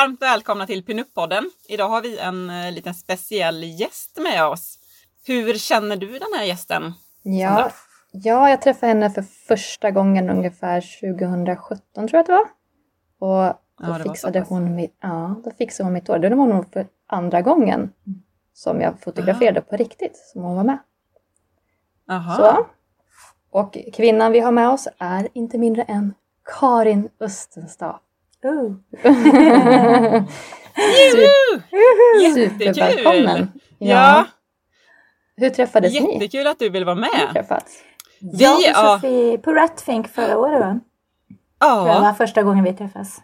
Varmt välkomna till Pinup-podden. Idag har vi en eh, liten speciell gäst med oss. Hur känner du den här gästen? Ja, ja, jag träffade henne för första gången ungefär 2017 tror jag att det var. Och då, Ja, fixade, hon mitt, ja, då fixade hon mitt hår. Det var nog för andra gången som jag fotograferade på riktigt, som hon var med. Aha. Så. Och kvinnan vi har med oss är inte mindre än Karin Östenstad. Oh. Supervälkommen! Ja, Hur träffades ni? jättekul att du vill vara med. träffats? Jag och ja. Sofie på Ratfink förra året va? Ja, var första gången vi träffas.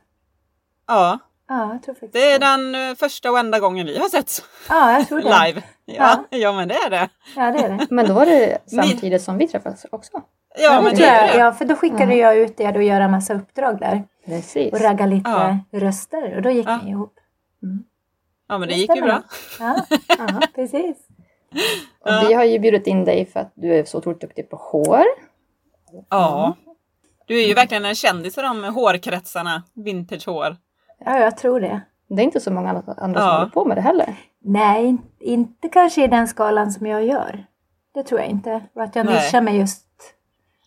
ja, Ja, jag tror faktiskt det är den eh, första och enda gången vi har sett Ja, jag tror det. live. Ja, ja, men det är det. Ja, det är det. Men då var det samtidigt som vi träffades också. Ja, men det jag, det. ja, för då skickade Ja. jag ut er och göra massa uppdrag där. Precis. Och ragga lite Ja. röster. Och då gick Ja. ni ihop. Ja, men det Det gick ju bra. Ja, ja precis. Och vi har ju bjudit in dig för att du är så otroligt duktig på hår. Ja. Du är ju verkligen en kändis i de hårkretsarna, vintagehår. Ja, jag tror det. Det är inte så många andra som håller på med det heller. Nej, in- inte kanske i den skalan som jag gör. Det tror jag inte. Och att jag nischar mig just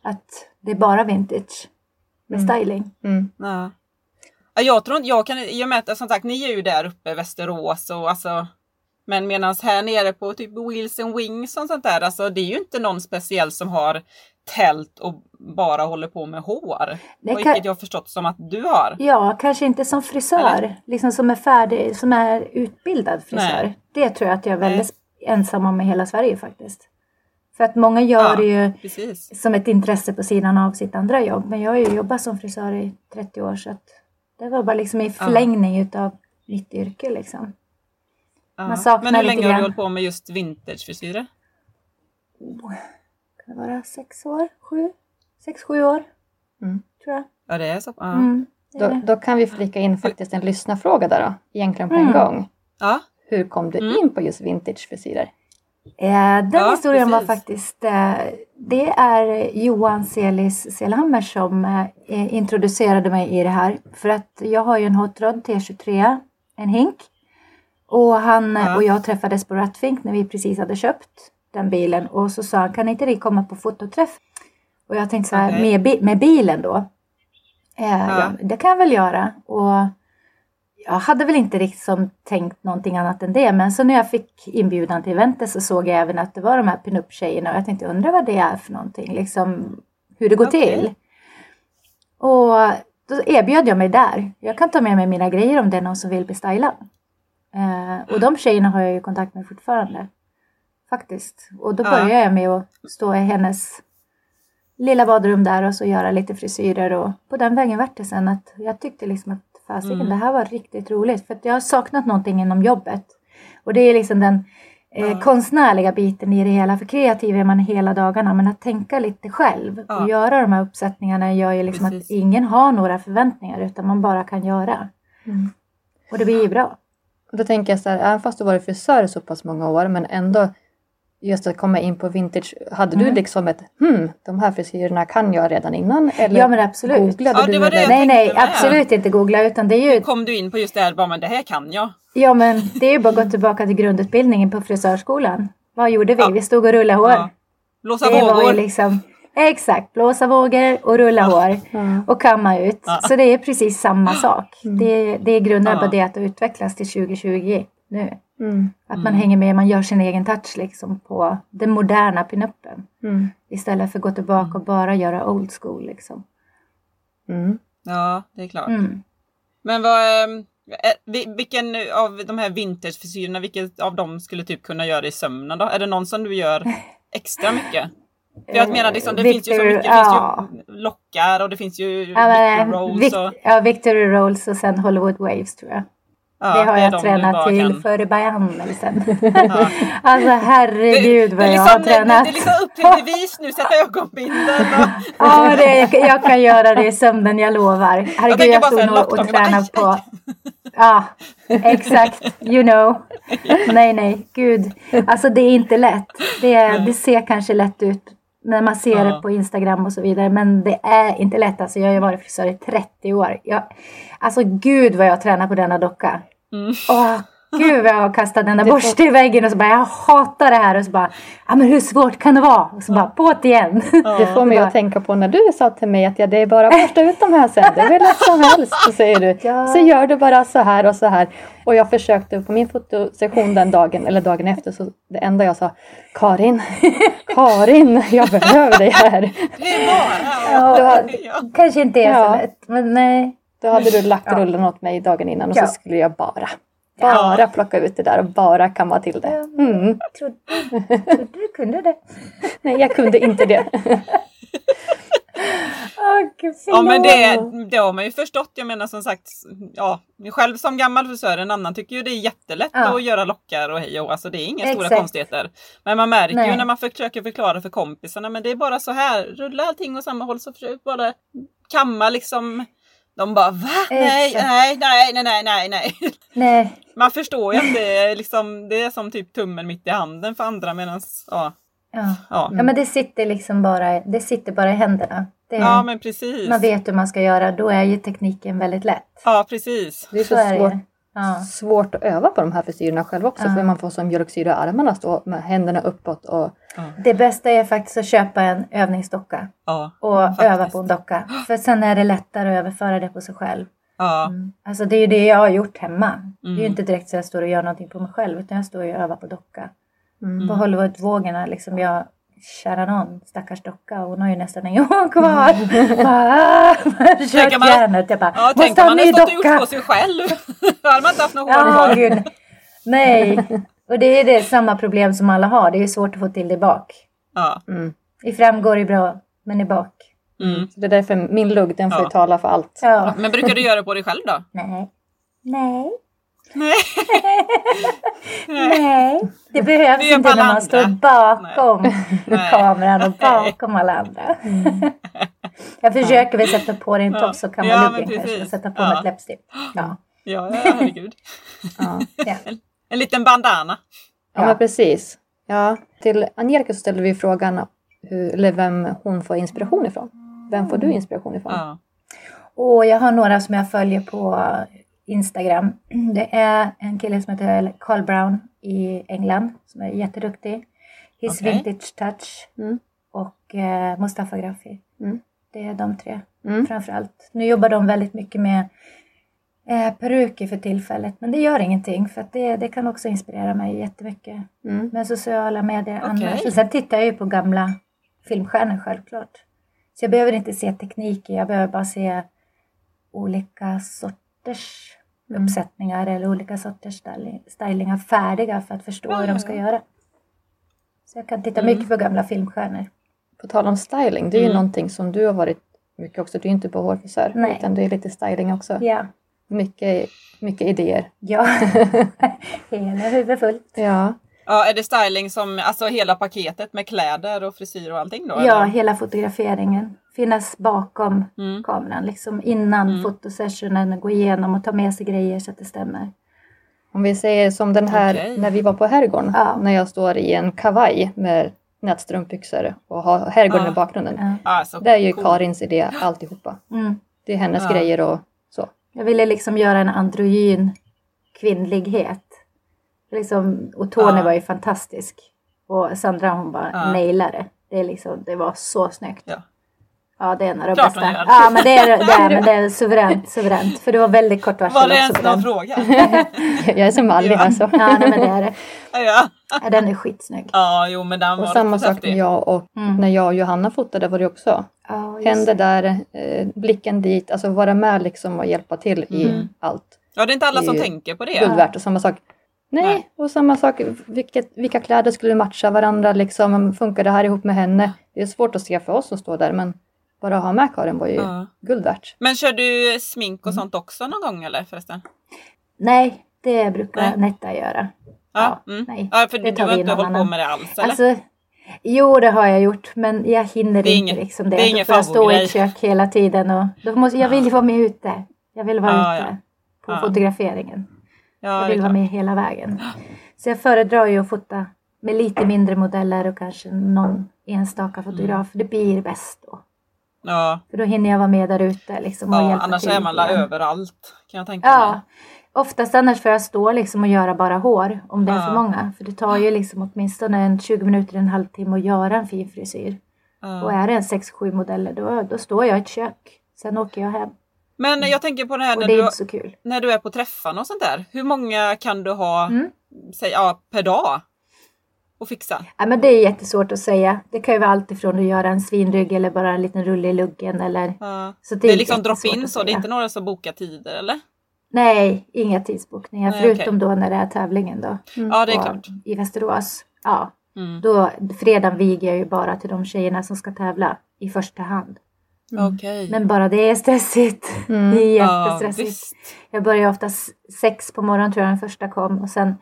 att det är bara vintage med styling. Mm. Ja. Ja, jag tror inte, jag kan, i och med att som sagt, ni är ju där uppe i Västerås och alltså men medan här nere på typ Wheels and Wings och sånt där, alltså det är ju inte någon speciell som har tält och bara håller på med hår. Det vilket kan- jag har förstått som att du har. Ja, kanske inte som frisör, Eller? liksom som är färdig, som är utbildad frisör. Nej. Det tror jag att jag är Nej. väldigt ensam om i hela Sverige faktiskt. För att många gör Ja. det ju Precis. som ett intresse på sidan av sitt andra jobb. Men jag har ju jobbat som frisör i 30 år så att det var bara liksom i förlängning utav mitt yrke liksom. Ja. Man saknar men hur länge har du hållit på med just vintagefrisyrer? Kan det vara sex år? Sju? Sex, sju år? Mm. Tror jag. Ja det är så. Ja. Mm, det är Då, det. då kan vi flika in faktiskt en lyssnarfråga där då, egentligen på en Mm. gång. ja. Hur kom du Mm. in på just vintagefrisyrer? Eh, den Ja, historien var precis. faktiskt, eh, det är Johan Selis Selhammer som eh, introducerade mig i det här. För att jag har ju en Hot Rod T23, en hink. Och han Ja. och jag träffades på Ratfink när vi precis hade köpt den bilen. Och så sa han, kan inte ni komma på fototräff? Och jag tänkte så här, Okej. med, bi- med bilen då? Eh, Ja. ja, det kan jag väl göra. Och jag hade väl inte riktigt som tänkt någonting annat än det. Men så när jag fick inbjudan till eventet så såg jag även att det var de här pinup-tjejerna. Och jag tänkte undra vad det är för någonting. Liksom hur det går Okej. till. Och då erbjöd jag mig där. Jag kan ta med mig mina grejer om det är någon som vill bestyla. Eh, och de tjejerna har jag ju kontakt med fortfarande. Faktiskt. Och då Ja. började jag med att stå i hennes lilla badrum där och så göra lite frisyrer. Och på den vägen vart det sen att jag tyckte liksom att fasiken Mm. det här var riktigt roligt. För jag har saknat någonting inom jobbet. Och det är liksom den eh, Ja. konstnärliga biten i det hela. För kreativ är man hela dagarna. Men att tänka lite själv Ja. och göra de här uppsättningarna gör ju liksom Precis. att ingen har några förväntningar. Utan man bara kan göra. Mm. Och det blir ju bra. Då tänker jag så här, även fast du varit frisör i så pass många år, men ändå just att komma in på vintage. Hade du Mm. liksom ett, hmm, de här frisyrerna kan jag redan innan? Eller Ja men absolut. googlade Ja, det du? var det jag Nej nej absolut inte googla utan det är ju Kom du in på just det här, bara, men det här kan jag. Ja men det är ju bara att gå tillbaka till grundutbildningen på frisörskolan. Vad gjorde vi? Ja. Vi stod och rullade hår. Ja. Blåsa det vågor. liksom Exakt, blåsa vågor och rulla hår. Ja. Och kamma ut. Ja. Så det är precis samma sak. Det, det är grunden Ja. på det att utvecklas till 2020 nu. Mm. Att man Mm. hänger med, man gör sin egen touch liksom på den moderna pinuppen. Mm. Istället för att gå tillbaka och bara göra old school liksom. Mm. Ja, det är klart. Mm. Men vad, ehm, Eh, vi- Vilken av de här vintagefrisyrerna, vilken av dem skulle typ kunna göra i sömnen då? Är det någon som du gör extra mycket? För jag menar, liksom, det finns ju så Victor- mycket, det ja. finns ju lockar och det finns ju Ja, men, Victor Rolls Vic- och... ja, Victory Rolls och sen Hollywood Waves tror jag. Ja, det har är jag de tränat till kan- för behandlelsen. Ja. alltså herregud vad det, jag liksom, har tränat. Det, det är liksom upp till bevis nu, sätta ögonbindel och... Ja, det, jag, jag kan göra det i sömnen, jag lovar. Herregud, jag, bara stod nog och bara, tränade på... Ja, exakt. You know. Nej, nej, gud. Alltså det är inte lätt. Det, det ser kanske lätt ut när man ser det på Instagram och så vidare. Men det är inte lätt. Alltså jag har ju varit frisör i 30 år. Jag, alltså gud vad jag tränar på denna docka. Mm. Åh, gud vad jag har kastat den där borsten i väggen och så bara jag hatar det här och så bara ja men hur svårt kan det vara? Och så bara på det igen. Det får mig att tänka på när du sa till mig att ja, det är bara att borsta ut de här sen. Det är väl lätt som helst. Så säger du. Ja. Så gör du bara så här och så här. Och jag försökte på min fotosession den dagen eller dagen efter så det enda jag sa Karin, Karin, jag behöver dig här. Det är bara... Ja, Ja. Kanske inte är Ja. så lätt. Men nej. Då hade du lagt Ja. rullen åt mig dagen innan och Ja. så skulle jag bara, bara plocka ut det där och bara kamma till det. Mm. Trodde, trodde du kunde det? Nej, jag kunde inte det. Åh, gud, Ja men det, det har man ju förstått. Jag menar som sagt, ja, själv som gammal frisör, en annan tycker ju det är jättelätt Ja. att göra lockar och hej och alltså det är inga stora Exakt. konstigheter. Men man märker Nej. ju när man försöker förklara för kompisarna, men det är bara så här, rulla allting åt samma håll så försök bara kamma liksom. De bara va? Nej, nej, nej, nej, nej, nej, nej. Man förstår ju att det är liksom, det är som typ tummen mitt i handen för andra medan, ja, ja. ja. ja men det sitter liksom bara, det sitter bara i händerna. Det, Ja men precis. Man vet hur man ska göra, då är ju tekniken väldigt lätt. Ja precis. Det är så, Så är det svårt. Ja. svårt att öva på de här frisyrerna själv också. Ja. För man får som mjölksyra i armarna stå med händerna uppåt. Och, Det bästa är faktiskt att köpa en övningsdocka Ja. och Faktiskt. öva på en docka. För sen är det lättare att överföra det på sig själv. Ja. Mm. Alltså det är ju det jag har gjort hemma. Det är ju Mm. inte direkt så jag står och gör någonting på mig själv utan jag står och övar på docka. mm. På Hollywoodvågorna liksom jag kära någon stackars docka hon har ju nästan ingen hår kvar. Bara, Kört man- järnet. Jag bara, Ja, måste tänk om ha man en ny hade stått och gjort docka. på sig själv. Då hade man inte haft något hår Ja, kvar. gud. Nej. Och det är det samma problem som alla har. Det är svårt att få till det i bak. Ja. Mm. I fram går det bra, men i bak. Mm. Så det är därför min lugg den får Ja. ju tala för allt. Ja. Men brukar du göra på dig själv då? Nej. Nej. Nej. Nej. Det behövs Det inte när man står bakom Nej. kameran och bakom alla andra. Jag försöker väl sätta på dig en Ja. topp så kan Ja, luggen kanske och sätta på Ja. mig ett läppstift. Ja. Ja, ja, herregud. Ja. Ja. En liten bandana. Ja, Ja. men precis. Ja, till Angelica så ställde vi frågan hur, eller vem hon får inspiration ifrån. Vem får du inspiration ifrån? Ja. Och jag har några som jag följer på Instagram. Det är en kille som heter Carl Brown i England som är jätteduktig. His Okej. Vintage Touch Mm. och eh, Mustafa Grafi. Mm. Det är de tre Mm. framförallt. Nu jobbar de väldigt mycket med eh, peruker för tillfället. Men det gör ingenting för det, det kan också inspirera mig jättemycket. Mm. Men sociala medier Okej. annars. Och sen tittar jag ju på gamla filmstjärnor självklart. Så jag behöver inte se tekniker, jag behöver bara se olika sorters Mm. uppsättningar eller olika sorters styling- stylingar färdiga för att förstå Ja, hur de ska ja. göra. Så jag kan titta Mm. mycket på gamla filmstjärnor. På tal om styling, det är ju Mm. någonting som du har varit mycket också. Du är inte på hårfrisör Nej. utan det är lite styling också. Ja, Mycket, mycket idéer. ja. hela huvudet fullt. Ja. Ja, är det styling som, alltså hela paketet med kläder och frisyr och allting då? Ja, eller? hela fotograferingen. Finnas bakom Mm. kameran, liksom innan Mm. fotosessionen, gå igenom och ta med sig grejer så att det stämmer. Om vi säger som den här Okej. när vi var på herrgården. Ja. När jag står i en kavaj med nätstrumpbyxor och har herrgården Ja. i bakgrunden. Ja. Det är ju cool. Karins idé alltihopa. Mm. Det är hennes Ja. grejer och så. Jag ville liksom göra en androgyn kvinnlighet. Liksom, och Tony Ja. var ju fantastisk. Och Sandra hon bara Ja. nailade. Det, är liksom, det var så snyggt. Ja. Ja, det är en av de Klart bästa. Ja, men det är, det är, men det är suveränt, suveränt. För det var väldigt kort varsel Var det ens någon fråga? Jag är som mallig Ja. alltså. Ja, nej, men det är det. ja. Ja, den är skitsnygg. ja, jo men den var Och samma sak med jag och Mm. när jag och Johanna fotade var det också. Just Händer där, eh, blicken dit, alltså vara med liksom och hjälpa till i Mm. allt. Ja, det är inte alla som tänker på det. Guld värt och samma sak. Nej, Nej. och samma sak, vilket, vilka kläder skulle matcha varandra liksom? Funkar det här ihop med henne? Det är svårt att se för oss som står där men bara att ha med Karin var ju Ja. guld värt. Men kör du smink Mm. och sånt också någon gång eller förresten? Nej, det brukar Nej. Netta göra. Ja, Ja, mm. nej, ja för det du har vi inte hållit på med det alls eller? Alltså, jo, det har jag gjort, men jag hinner Det inte ingen- liksom det. det är ingen får jag stå i ett kök hela tiden och då måste, jag vill ju vara med ute. Jag vill vara Ja, ute på fotograferingen. Ja, jag är vill vara med hela vägen. Så jag föredrar ju att fota med lite mindre modeller och kanske någon enstaka Mm. fotograf. Det blir bäst då. Ja, För då hinner jag vara med där ute liksom, och ja hjälpa annars till är man la överallt kan jag tänka Ja, mig. oftast annars får jag stå liksom och göra bara hår om det är Ja. för många. För det tar ju liksom åtminstone en 20 minuter, en halvtimme att göra en fin frisyr. Och Ja. är det en 6-7 modeller då, då står jag i ett kök. Sen åker jag hem. Men jag tänker på det här när det är du, när du är på träffarna och sånt där. Hur många kan du ha Mm. säg, ja, per dag? Och fixa? Ja, men det är jättesvårt att säga. Det kan ju vara allt ifrån att göra en svinrygg eller bara en liten rulle i luggen. Eller... Ja. Så Det är liksom jättesvårt drop-in att så det är inte några som bokar tider eller? Nej, inga tidsbokningar. Nej, förutom okej. då när det är tävlingen då. Ja det är Och klart. I Västerås. Ja, Mm. då fredagen viger jag ju bara till de tjejerna som ska tävla i första hand. Okej. Men bara det är stressigt. Mm. Det är Ja, jättestressigt. visst. jag börjar ofta s- sex på morgonen tror jag den första kom och sen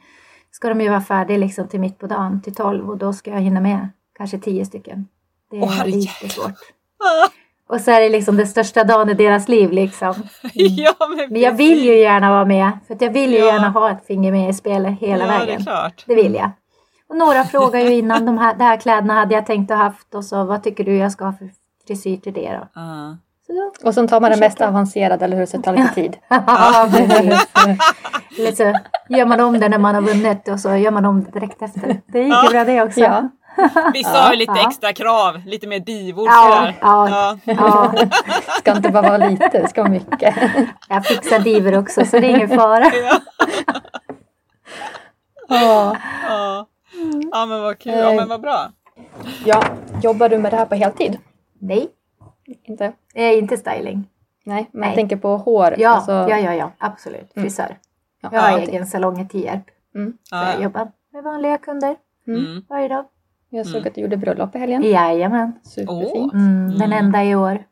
ska de ju vara färdiga liksom till mitt på dagen till tolv och då ska jag hinna med kanske tio stycken. Det är herrejävlar. lite svårt. Och så är det liksom den största dagen i deras liv liksom. ja, men, Men jag vill ju gärna vara med för att jag vill ju Ja. gärna ha ett finger med i spelet hela ja, det är vägen. klart. Det vill jag. Och några frågar ju innan de här, de här kläderna hade jag tänkt att haft och så vad tycker du jag ska ha för frisyr till det då? Då Och sen tar man det mest avancerade, eller hur? Så det tar lite tid. Ja, precis. Eller så gör man om det när man har vunnit och så gör man om det direkt efter. Det gick ju bra det också. Ja. Vissa har ju lite Ja. extra krav, lite mer divor Ja, ja. Ja. Ska inte bara vara lite, det ska vara mycket. jag fixar diver också så det är ingen fara. Ja. Ja. Ja. ja men vad kul, ja, men vad bra. ja. Jobbar du med det här på heltid? Nej, Inte? är inte styling. Nej, men Nej. jag tänker på hår. Ja, alltså- ja, ja, ja, absolut. Frisör. Ja. Jag har Ja. egen salong i Tierp. Mm. Så Ja, jag ja. jobbar med vanliga kunder Mm. varje dag. Jag såg Mm. att du gjorde bröllop i helgen. Jajamän. Superfint. Mm, Den Mm. enda i år.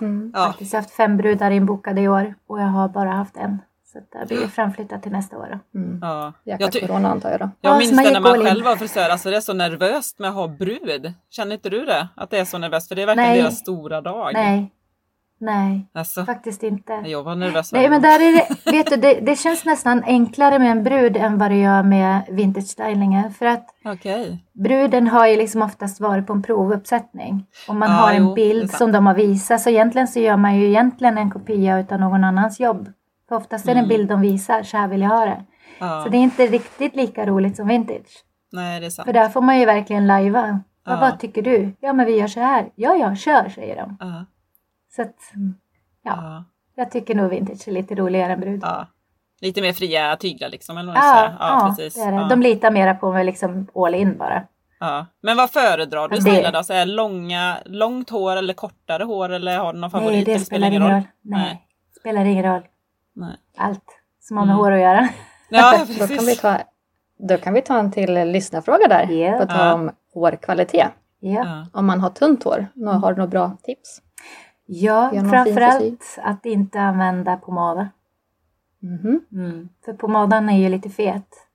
Mm. Ja. Faktiskt haft fem brudar inbokade i år och jag har bara haft en. Så det blir framflyttat till nästa år. Då. Mm. Ja. Jäkla Jag, corona antar jag då. jag Ja, minns det när man in. själv var frisör, alltså det är så nervöst med att ha brud. Känner inte du det? Att det är så nervöst? För det är verkligen Nej. deras stora dag. Nej, nej, Alltså, faktiskt inte. jag var nervös Nej men där är det, vet du, det, det känns nästan enklare med en brud än vad det gör med vintage stylingen. För att Okej. bruden har ju liksom oftast varit på en provuppsättning. Och man Ja, har en jo, det bild som de har visat. Så egentligen så gör man ju egentligen en kopia utav någon annans jobb. För oftast är det en Mm. bild de visar, så här vill jag ha det. Ja. Så det är inte riktigt lika roligt som vintage. Nej, det är sant. För där får man ju verkligen lajva. Vad, Ja. vad tycker du? Ja men vi gör så här. Ja ja, kör säger de. Ja. Så att, ja, Ja. jag tycker nog vintage är lite roligare än brud. Lite mer fria tyglar liksom. Eller Ja, ja, precis. det det. De litar mera på mig liksom all in bara. Ja. Men vad föredrar du det- då? Så är det långa, långt hår eller kortare hår eller har du någon favorit? Nej, det eller spelar ingen roll. Nej, Nej. spelar ingen roll. Nej. Allt som har med Mm. hår att göra. Ja, Då kan, vi ta, då kan vi ta en till lyssnarfråga där. Ja. På tal om hårkvalitet. Ja, Ja. Om man har tunt hår, nå- har du några bra tips? ja framförallt att inte använda pomada. Mhm. Mm. För pomadan är ju lite fet.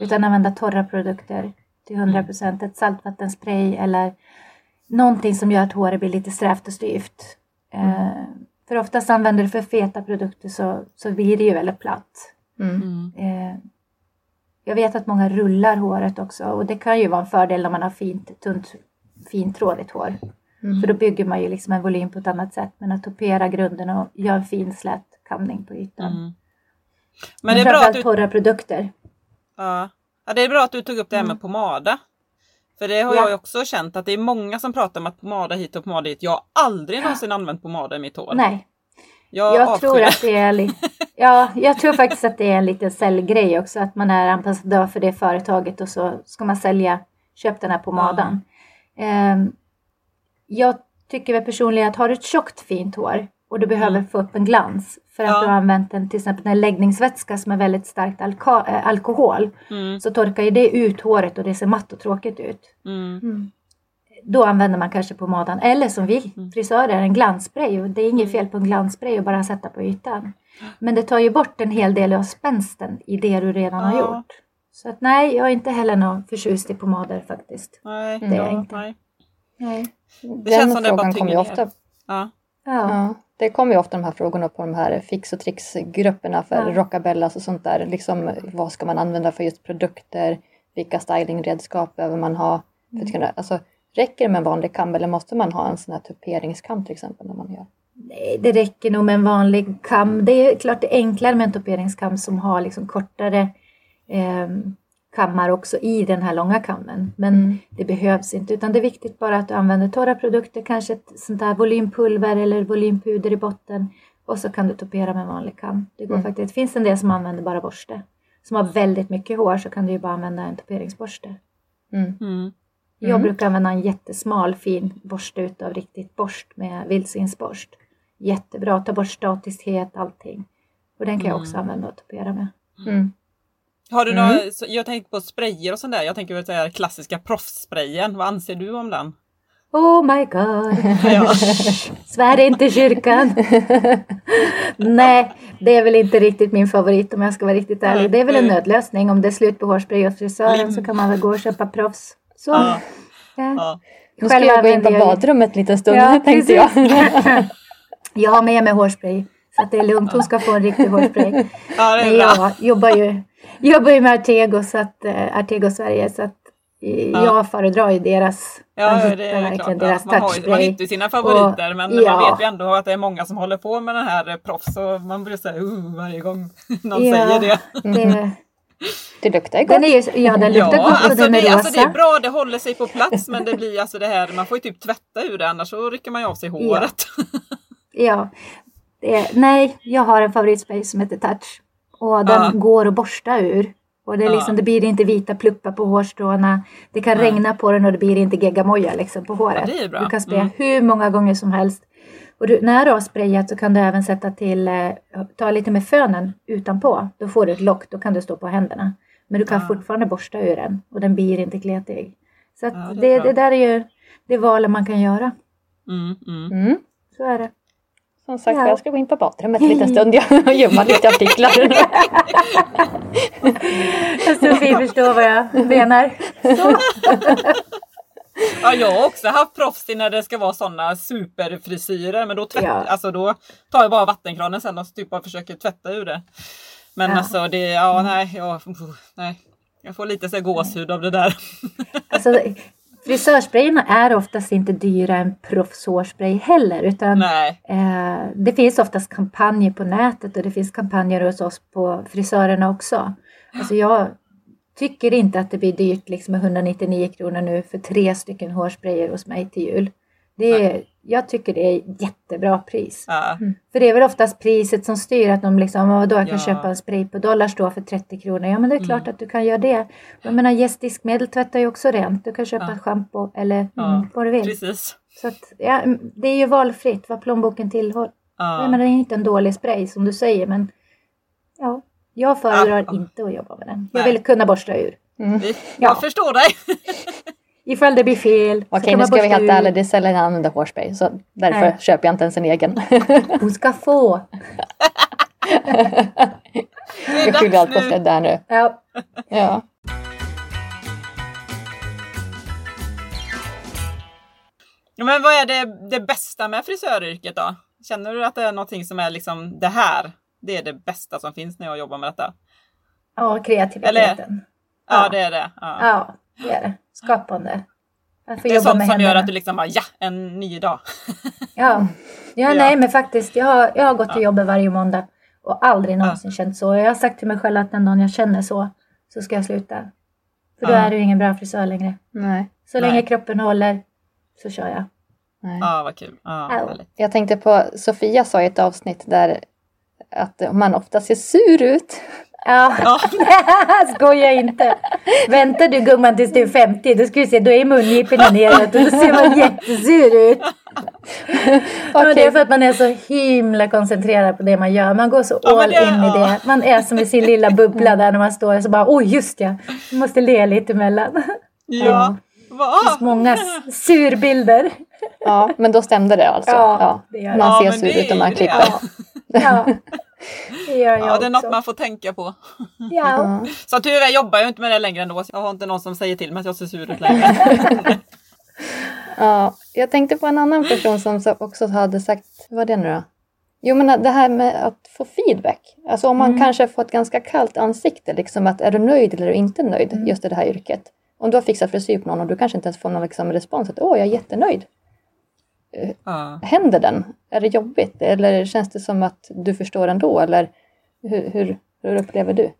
Utan använda torra produkter till 100%. Ett saltvattenspray eller någonting som gör att håret blir lite strävt och styvt. Eh, för oftast använder du för feta produkter så, så blir det ju väldigt platt. Mm. Mm. Eh, jag vet att många rullar håret också och det kan ju vara en fördel när man har fint, tunt, fintrådigt hår. Mm. För då bygger man ju liksom en volym på ett annat sätt. Men att topera grunden och göra en fin slät kamning på ytan. Mm. Men det är bra att du torra produkter. Ja. ja, det är bra att du tog upp det här med pomada. För det har Ja. jag också känt att det är många som pratar om att pomada hit och pomada dit. Jag har aldrig någonsin använt pomada i mitt hår. Nej, jag jag tror att det är. Ja, jag tror faktiskt att det är en liten säljgrej också. Att man är ambassadör för det företaget och så ska man sälja, köp den här pomadan. Ehm, jag tycker väl personligen att har du ett tjockt fint hår och du behöver få upp en glans. För att Ja. du har använt en, till exempel en läggningsvätska som är väldigt starkt alka- äh, alkohol. Mm. Så torkar ju det ut håret och det ser matt och tråkigt ut. Mm. Då använder man kanske pomaden. Eller som vi Mm. frisörer, en glansspray. Och det är inget fel på en glansspray och bara sätta på ytan. Men det tar ju bort en hel del av spänsten i det du redan har Ja. gjort. Så att nej, jag är inte heller någon förtjust i pomader faktiskt. Nej, Det är ja, jag inte. nej. Nej. Det känns som frågan kommer ju ofta Ja. Ja. Det kommer ju ofta de här frågorna på de här fix och tricks-grupperna för Ja. rockabellas och sånt där. Liksom, vad ska man använda för just produkter? Vilka stylingredskap behöver man ha? För att kunna, alltså, räcker det med en vanlig kam eller måste man ha en sån här tuperingskam till exempel? När man gör? Nej, det räcker nog med en vanlig kam. Det är klart det är enklare med en toperingskam som har liksom kortare eh, kammar också i den här långa kammen. Men Mm. det behövs inte utan det är viktigt bara att du använder torra produkter, kanske ett sånt där volympulver eller volympuder i botten. Och så kan du topera med vanlig kam. Det går Mm. faktiskt. Det finns en del som använder bara borste. Som har väldigt mycket hår så kan du ju bara använda en toperingsborste. Mm. Mm. Jag Mm. brukar använda en jättesmal fin borste utav riktigt borst med vildsvinsborst. Jättebra, ta bort statiskhet, allting. Och den kan jag också Mm. använda och topera med. Har du Mm. några, jag tänkte på sprayer och sånt där. Jag tänker väl säga klassiska proffssprayen. Vad anser du om den? Oh my god! Ja. Svär inte kyrkan! Nej, det är väl inte riktigt min favorit om jag ska vara riktigt ärlig. Det är väl en nödlösning. Om det är slut på hårspray hos frisören så kan man väl gå och köpa proffs. Så. Ja. Ja. Ja. Nu ska jag gå in på jag badrummet en liten stund Ja, tänkte jag. precis. Jag har med mig hårspray. Så att det är lugnt, hon ska få en riktig hårspray. ja, det Men är bra. jag jobbar ju, jobbar ju med Artego, så att, uh, Artego Sverige så att eh, Ja. jag föredrar ju deras. man Ja, det är verkligen klart. deras Ja, man, har, ju- man hittar ju sina favoriter men man ja. vet ju ändå att det är många som håller på med den här eh, proffs och man blir så här uh, varje gång någon Ja. säger det. Det, Det luktar gott. den är ju, ja, den luktar Ja, gott och alltså den är det, rosa. alltså det är bra, det håller sig på plats men det blir alltså det här, man får ju typ tvätta ur det annars så rycker man ju av sig håret. Ja. Det är, nej, jag har en favoritspray som heter Touch. Och den Ja. går att borsta ur. Och det, är Ja. liksom, det blir inte vita pluppar på hårstråna. Det kan Nej. regna på den och det blir inte geggamoja liksom på håret. Ja. Du kan spraya Mm. hur många gånger som helst. Och du, när du har sprayat så kan du även sätta till, eh, ta lite med fönen utanpå. Då får du ett lock, då kan du stå på händerna. Men du kan Ja. fortfarande borsta ur den och den blir inte kletig. Så Ja, det det, det, där är ju det valen man kan göra. Mm, mm. Mm. Så är det. Som sagt, Ja. jag ska gå in på badrummet en liten stund och gömma lite artiklar. Sofie förstår vad jag menar. Så. Ja, jag har också haft proffs när det ska vara sådana superfrisyrer men då, tvätt, Ja. alltså, då tar jag bara vattenkranen sen och typ bara försöker tvätta ur det. Men Ja. alltså det, ja nej, jag, nej. Jag får lite så gåshud av det där. Alltså, frisörsprayerna är oftast inte dyra än proffshårspray heller. Utan eh, det finns oftast kampanjer på nätet och det finns kampanjer hos oss på frisörerna också. Alltså jag tycker inte att det blir dyrt liksom med 199 kronor nu för tre stycken hårsprayer hos mig till jul. Det är, jag tycker det är jättebra pris. Ja. För det är väl oftast priset som styr att de liksom, vadå jag kan Ja. köpa en spray på Dollarstore för 30 kronor. Ja men det är klart Mm. att du kan göra det. Jag menar gästdiskmedel tvättar ju också rent. Du kan köpa Ja. schampo eller Ja. mm, vad du vill. Precis. Så att, ja, mm, det är ju valfritt vad plånboken tillhör. Ja. Jag menar det är inte en dålig spray som du säger men ja, jag föredrar Ja. inte att jobba med den. Jag Nej. vill kunna borsta ur. Mm. Ja. Jag förstår dig. Ifall det blir fel. så Okej, kan nu ska vi helt ärliga. Det är sällan jag använder hårspray. Så därför Nej. köper jag inte ens en egen. Hon ska få. Jag skyller allt på. Fred där nu. Ja. Ja. Men vad är det, det bästa med frisöryrket då? Känner du att det är någonting som är liksom det här? Det är det bästa som finns när jag jobbar med detta. ja, kreativiteten. Ja, Ja. det är det. Ja. Ja, det är det. Skapande. Att få Det är jobba sånt med som gör att du liksom bara, ja, en ny dag. Ja, ja Ja. nej men faktiskt. Jag har, jag har gått till jobbet varje måndag och aldrig någonsin känt så. Jag har sagt till mig själv att den dagen jag känner så, så ska jag sluta. För då Ja. är du ingen bra frisör längre. Nej. Så Nej. länge kroppen håller så kör jag. Nej. Ja, vad kul. Ja, Ja. härligt. Jag tänkte på, Sofia sa i ett avsnitt där att man ofta ser sur ut. Ja, Ja. skoja inte. Väntar du gumman tills du är 50, då ska vi se, då är mungiporna neråt och då ser man jättesur ut. Men det är för att man är så himla koncentrerad på det man gör. Man går så Ja, all det- in i ja. det. Man är som i sin lilla bubbla där när man står och så bara, oj just ja, jag måste le lite emellan. Ja. Det finns många surbilder. Ja, men då stämde det alltså. Ja, det. Man ser sur ut om man det. Ja, det gör jag Ja, det är något man får tänka på. Ja. Så tur är jobbar jag inte med det längre ändå. Jag har inte någon som säger till mig att jag ser sur ut längre. Ja, jag tänkte på en annan person som så- också hade sagt, vad var det nu då? Jo men det här med att få feedback. Alltså om man Mm. kanske får ett ganska kallt ansikte, liksom att är du nöjd eller är du inte nöjd Mm. just i det här yrket. Om du har fixat frisyr på någon och du kanske inte ens får någon liksom respons att åh jag är jättenöjd. Ja. Händer den? Är det jobbigt? Eller känns det som att du förstår ändå? Eller hur, hur, hur upplever du?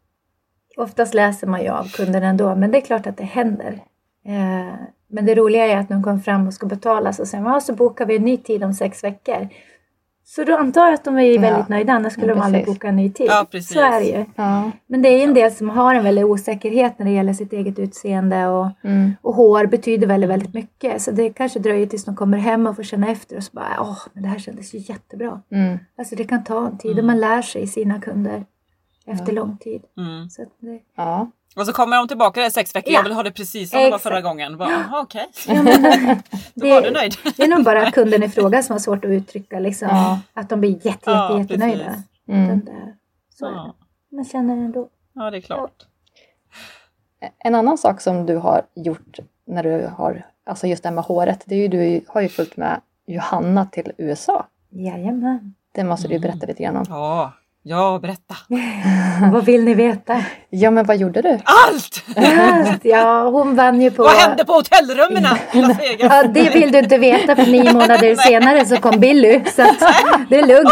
Oftast läser man ju av kunden ändå, men det är klart att det händer. Eh, men det roliga är att när de kommer fram och ska betala så säger man, ja, så bokar vi en ny tid om sex veckor. Så då antar jag att de är Ja. väldigt nöjda, annars skulle Ja, de aldrig boka en ny tid. Ja, precis. Så är det ju. Ja. Men det är en del som har en väldig osäkerhet när det gäller sitt eget utseende och, Mm. och hår betyder väldigt, väldigt mycket. Så det kanske dröjer tills de kommer hem och får känna efter och så bara, åh, men det här kändes ju jättebra. Mm. Alltså det kan ta en tid och Mm. man lär sig sina kunder efter Ja. lång tid. Mm. Så att det, Ja. Och så kommer de tillbaka där i sex veckor. Ja. Jag vill ha det precis som det var förra gången. Bara, Jaha, okej. ja, men, Då var du nöjd. Det är nog bara kunden i fråga som har svårt att uttrycka liksom, Ja. att de blir jätte, jätte, Ja, jättenöjda. Mm. Där, så det. Ja. Man känner ändå. ja, det är klart. En annan sak som du har gjort när du har, alltså just det här med håret, det är ju du har ju följt med Johanna till USA. Jajamän. Det måste du ju Mm. berätta lite grann om. Ja, ja, berätta. Vad vill ni veta? Ja, men vad gjorde du? Allt! Allt! Ja, hon vann ju på... Vad hände på hotellrummen i Las Vegas? Ja, det vill du inte veta för nio månader senare så kom Billy. Så det är lugnt.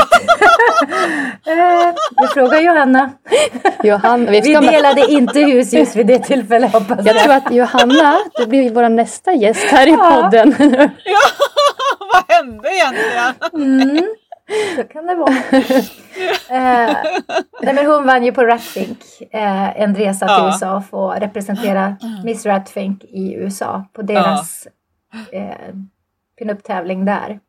Eh, Vi frågar Johanna. Johanna, vi Vi med, delade inte hus just vid det tillfället hoppas jag jag. tror att Johanna, du blir vår nästa gäst här i Ja. podden. Ja, vad hände egentligen? Mm, så kan det vara. Eh, nej, men hon vann ju på Ratfink eh, en resa till Ja. USA och få representera Miss Ratfink i USA på deras eh, pinup-tävling där.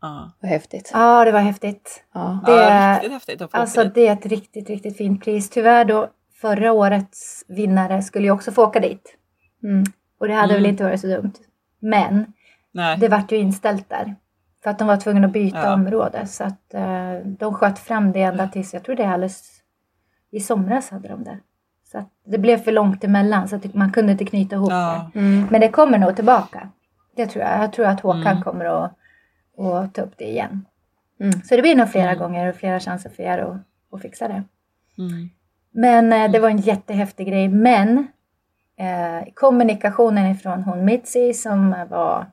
Ja, Vad häftigt. Ja, det var häftigt. Ja. Det- ja riktigt häftigt att Alltså det är ett riktigt, riktigt fint pris. Tyvärr då, förra årets vinnare skulle ju också få åka dit. Mm. Och det hade Mm. väl inte varit så dumt. Men Nej. det vart ju inställt där. För att de var tvungna att byta Ja. område. Så att eh, de sköt fram det ända tills, jag tror det är alldeles i somras hade de det. Så att det blev för långt emellan så att man kunde inte knyta ihop det. Ja. Mm. Men det kommer nog tillbaka. Det tror jag. Jag tror att Håkan Mm. kommer att, att ta upp det igen. Mm. Så det blir nog flera Mm. gånger och flera chanser för er att, att fixa det. Mm. Men eh, det var en jättehäftig grej. Men eh, kommunikationen ifrån hon Mitzi som var,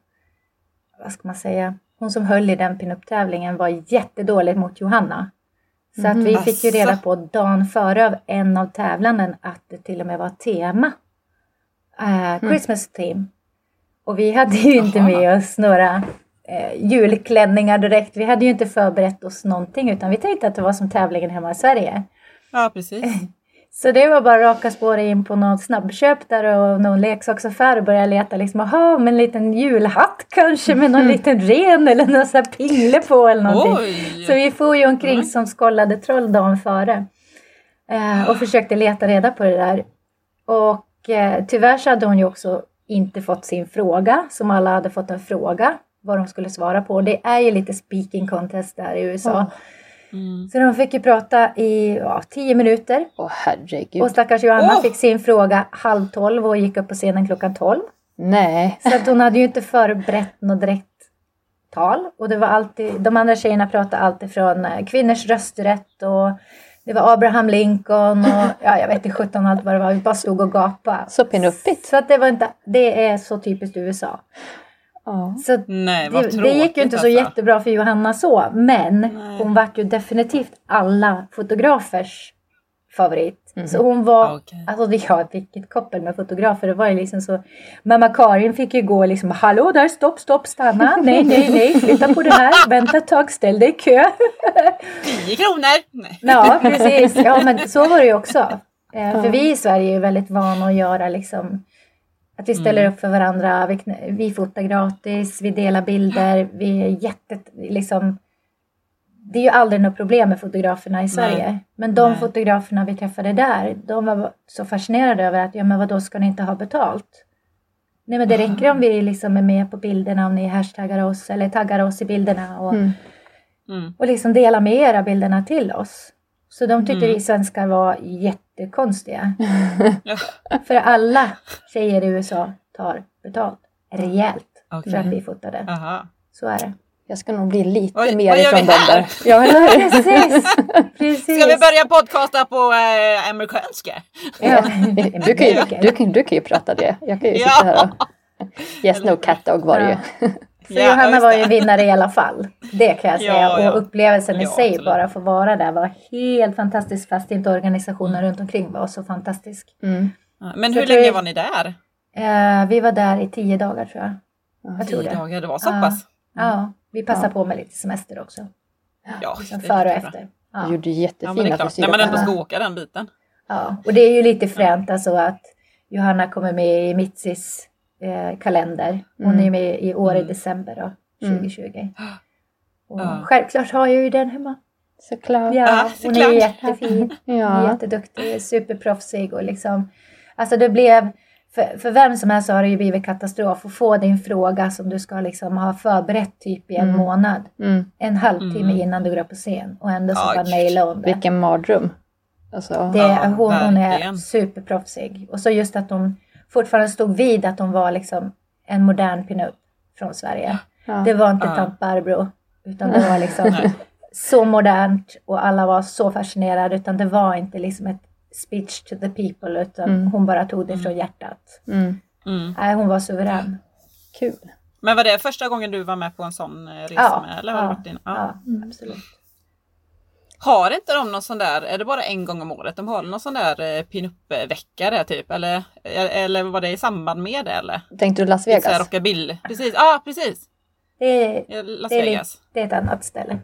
vad ska man säga, hon som höll i den pinup-tävlingen var jättedålig mot Johanna. Så att vi Mhm. fick ju reda på dagen före av en av tävlanden att det till och med var tema. Eh, Christmas theme. Och vi hade ju inte Jaha. med oss några eh, julklänningar direkt. Vi hade ju inte förberett oss någonting utan vi tänkte att det var som tävlingen hemma i Sverige. ja, precis. Så det var bara raka spår in på något snabbköp där och någon leksaksaffär och börja leta liksom, aha, med en liten julhatt kanske med någon liten ren eller någon sån här pingle på eller någonting. Oj! Så vi får ju omkring Mm. som skållade troll dagen före. Eh, och försökte leta reda på det där. Och eh, tyvärr så hade hon ju också inte fått sin fråga, som alla hade fått en fråga vad de skulle svara på. Det är ju lite speaking contest där i USA. Ja. Mm. Så de fick ju prata i ja, tio minuter. Åh herregud. Och stackars Johanna Åh! fick sin fråga halv tolv och gick upp på scenen klockan tolv. Nej. Så att hon hade ju inte förberett något direkt tal. Och det var alltid, de andra tjejerna pratade alltid från eh, kvinnors rösträtt och det var Abraham Lincoln och ja, jag vet inte sjutton allt vad det var. Vi bara stod och gapade. Så pinuppigt. Så att det var inte, det är så typiskt USA. Ja. Så Nej, det, det gick ju inte så alltså. jättebra för Johanna så, men Nej. hon vart ju definitivt alla fotografers favorit. Mhm. Så hon var, Okej. alltså ja, vilket koppel med fotografer. Det var ju liksom så, mamma Karin fick ju gå liksom, hallå där, stopp, stopp, stanna, nej, nej, nej, flytta på det här, vänta ett tag, ställ dig i kö. 10 kronor! Nej. Ja, precis. Ja, men så var det ju också. Eh, för vi i Sverige är ju väldigt vana att göra liksom Att vi ställer Mm. upp för varandra, vi, vi fotar gratis, vi delar bilder, vi är jätte, liksom det är ju aldrig något problem med fotograferna i Sverige. Men de Nej. fotograferna vi träffade där, de var så fascinerade över att, ja men vadå, ska ni inte ha betalt? Nej men det räcker om vi liksom är med på bilderna, om ni hashtaggar oss eller taggar oss i bilderna och, Mm. Mm. och liksom delar med era bilderna till oss. Så de tyckte Mm. vi svenskar var jättekonstiga. Ja. För alla tjejer i USA tar betalt rejält Okej. för att vi fotade. Aha. Så är det. Jag ska nog bli lite Vad- mer ifrån dem där. Ja? Precis! Precis. Ska vi börja podcasta på äh, amerikanska? Ja. Du kan, ju, du, kan, du kan ju prata det. Jag kan ju Ja. sitta här och... Yes, no cat dog var det ju. För Ja, Johanna var ju vinnare i alla fall. Det kan jag säga. Ja, ja. Och upplevelsen i Ja, sig absolut. bara att få vara där var helt fantastisk fast inte organisationen runt omkring var så fantastisk. Mm. Ja, Men Så hur tror länge jag- var ni där? Eh, vi var där i tio dagar tror jag. Jag tror Tio det. dagar, det var så Ja. pass? Ja, vi passade Ja. på med lite semester också. Ja, Liksom före och efter. Du Ja. gjorde Ja, men det jättefina är klart. frisyrer. När man ändå Ja. ska åka den biten. ja, och det är ju lite fränt alltså att Johanna kommer med i Mitsis eh, kalender. Hon Mm. är med i år i Mm. december då, Mm. 2020. Och Ja. Självklart har jag ju den hemma. Såklart. Ja, Ja, hon såklart. är jättefin. Ja. Jätteduktig, superproffsig och liksom Alltså det blev för, för vem som helst så har det ju blivit katastrof att få din fråga som du ska liksom ha förberett typ i en Mm. månad. Mm. En halvtimme Mm. innan du går upp på scen och ändå så bara naila hon det. Vilken mardröm. Alltså, det Ja, hon, hon är superproffsig. Och så just att hon fortfarande stod vid att hon var liksom en modern pinup från Sverige. ja. Det var inte Ja. tant Barbro. Utan det var liksom så modernt och alla var så fascinerade. Utan det var inte liksom ett speech to the people utan Mm. hon bara tog det från hjärtat. Mm. Mm. Nej, hon var suverän. Kul. Men var det första gången du var med på en sån resa Ja, med? Eller har ja? Ja. Ja, absolut. Har inte de någon sån där, är det bara en gång om året? De har någon sån där eh, pinup-vecka där typ? Eller, eller var det i samband med det eller? Tänkte du Las här Vegas? rockabill. Precis, ja precis. Det är, Las det, är Vegas. lite, det är ett annat ställe.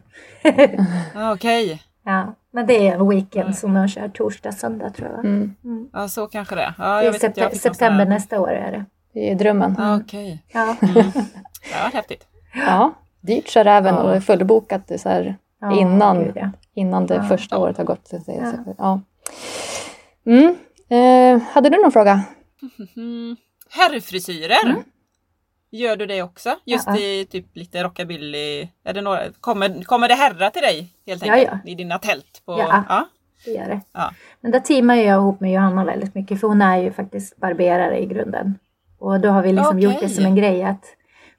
Ja, Okej, ja, men det är en weekend som de kör torsdag, söndag tror jag. Mm. Mm. ja så kanske det. Ja, Det är vet inte, jag fick någon sån september här- nästa år är det. Det är drömmen. Ja, Okej, Ja. mm. det var häftigt. Ja, dyrt så är det även Ja. och det är fullbokat det är så här, Ja, innan, gud, ja. innan det Ja. första året har gått. Ja. så- Ja. Mm. Eh, hade du någon fråga? Mm. Herrfrisyrer. Mm. Gör du det också? Just Ja. i typ lite rockabilly? Är det några, kommer, kommer det herrar till dig helt enkelt? ja. I dina tält? På, Ja. ja. Det gör det. Ja. Men där teamar jag ihop med Johanna väldigt mycket för hon är ju faktiskt barberare i grunden. Och då har vi liksom Okej. gjort det som en grej att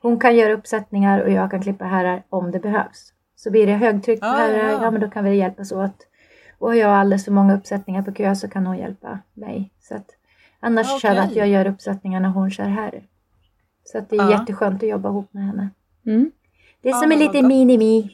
hon kan göra uppsättningar och jag kan klippa herrar om det behövs. Så blir det högtryck på Ah, herrar, ja. ja men då kan vi hjälpas åt. Och har jag alldeles för många uppsättningar på kö så kan hon hjälpa mig. Så att, annars Okej. kör vi att jag gör uppsättningar när hon kör herr. Så att det är Ja. jätteskönt att jobba ihop med henne. Mm. Det är som en liten mini-mi